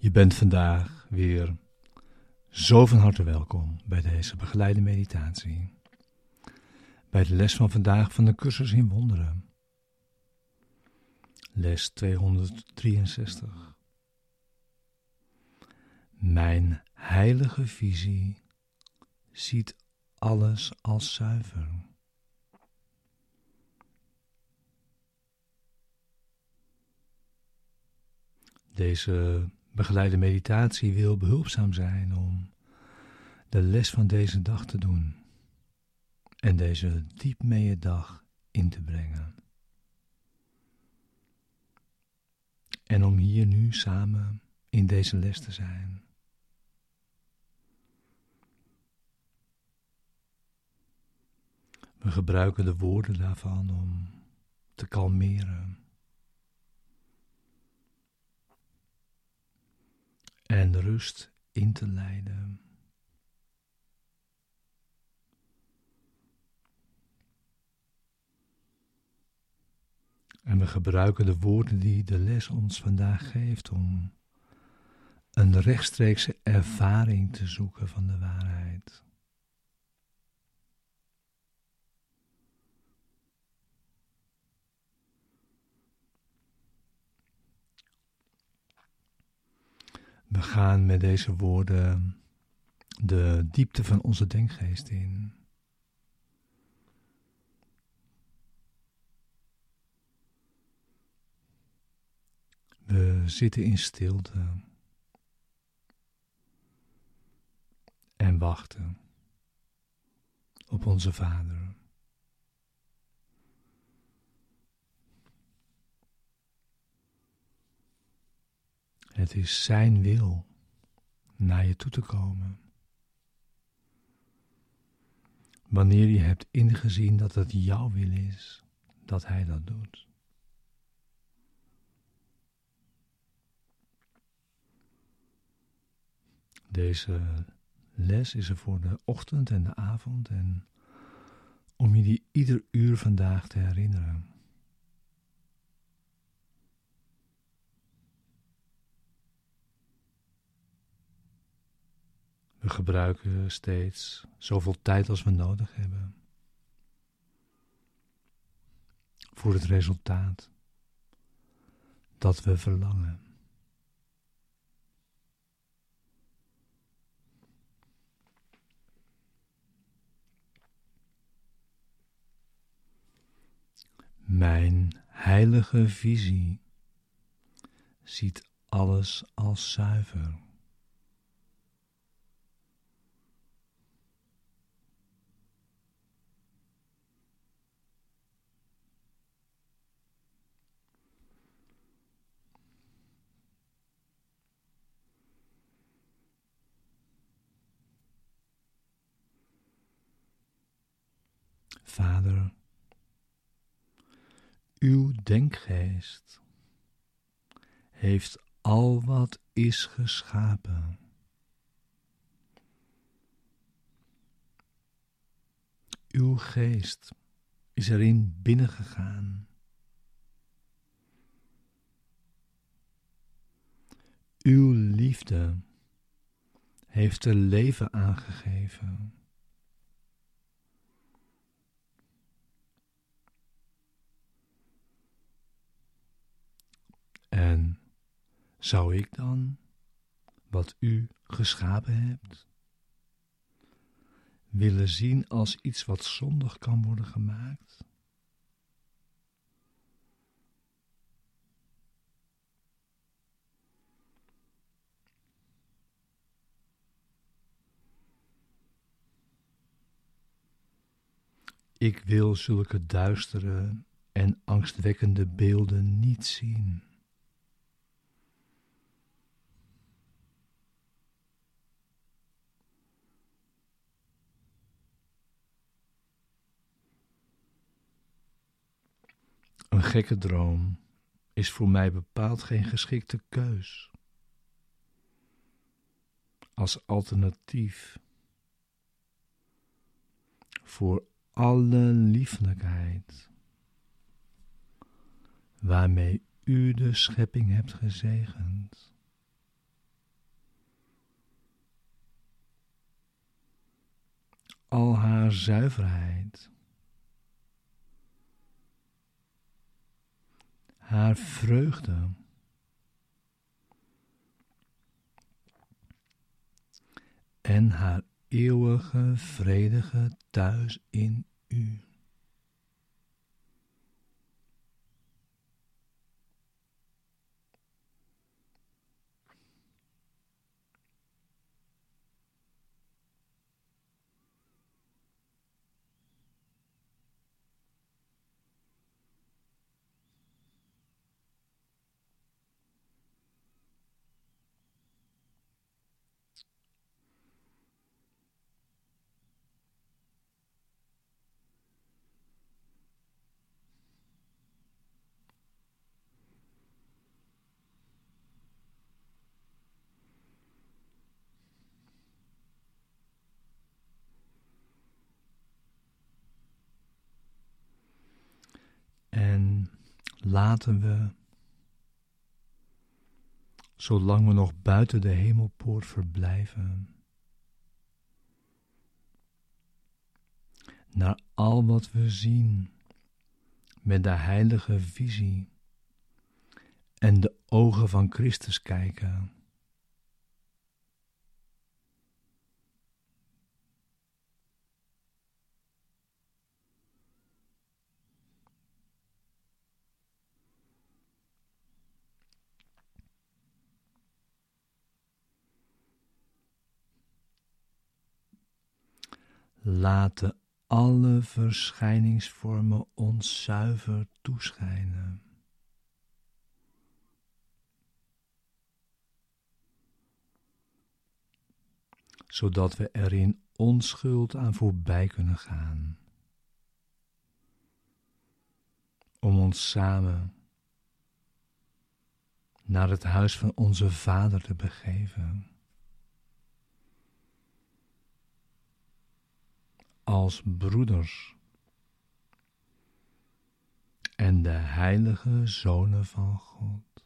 Je bent vandaag weer zo van harte welkom bij deze begeleide meditatie. Bij de les van vandaag van de cursus in wonderen. Les 263. Mijn heilige visie ziet alles als zuiver. Deze begeleide meditatie wil behulpzaam zijn om de les van deze dag te doen en deze diep mee dag in te brengen. En om hier nu samen in deze les te zijn. We gebruiken de woorden daarvan om te kalmeren. En rust in te leiden. En we gebruiken de woorden die de les ons vandaag geeft om een rechtstreekse ervaring te zoeken van de waarheid. We gaan met deze woorden de diepte van onze denkgeest in. We zitten in stilte en wachten op onze Vader. Het is Zijn wil naar je toe te komen. Wanneer je hebt ingezien dat het jouw wil is, dat Hij dat doet. Deze les is er voor de ochtend en de avond en om je die ieder uur vandaag te herinneren. We gebruiken steeds zoveel tijd als we nodig hebben voor het resultaat dat we verlangen. Mijn heilige visie ziet alles als zuiver. Vader, uw denkgeest heeft al wat is geschapen. Uw geest is erin binnengegaan. Uw liefde heeft er leven aangegeven. En zou ik dan wat u geschapen hebt willen zien als iets wat zondig kan worden gemaakt? Ik wil zulke duistere en angstwekkende beelden niet zien. Een gekke droom is voor mij bepaald geen geschikte keus. Als alternatief voor alle lieflijkheid waarmee u de schepping hebt gezegend. Al haar zuiverheid haar vreugde. En haar eeuwige vredige thuis in u. En laten we, zolang we nog buiten de hemelpoort verblijven, naar al wat we zien met de heilige visie en de ogen van Christus kijken. Laten alle verschijningsvormen ons zuiver toeschijnen. Zodat we er in onschuld aan voorbij kunnen gaan. Om ons samen naar het huis van onze Vader te begeven. Als broeders en de heilige zonen van God.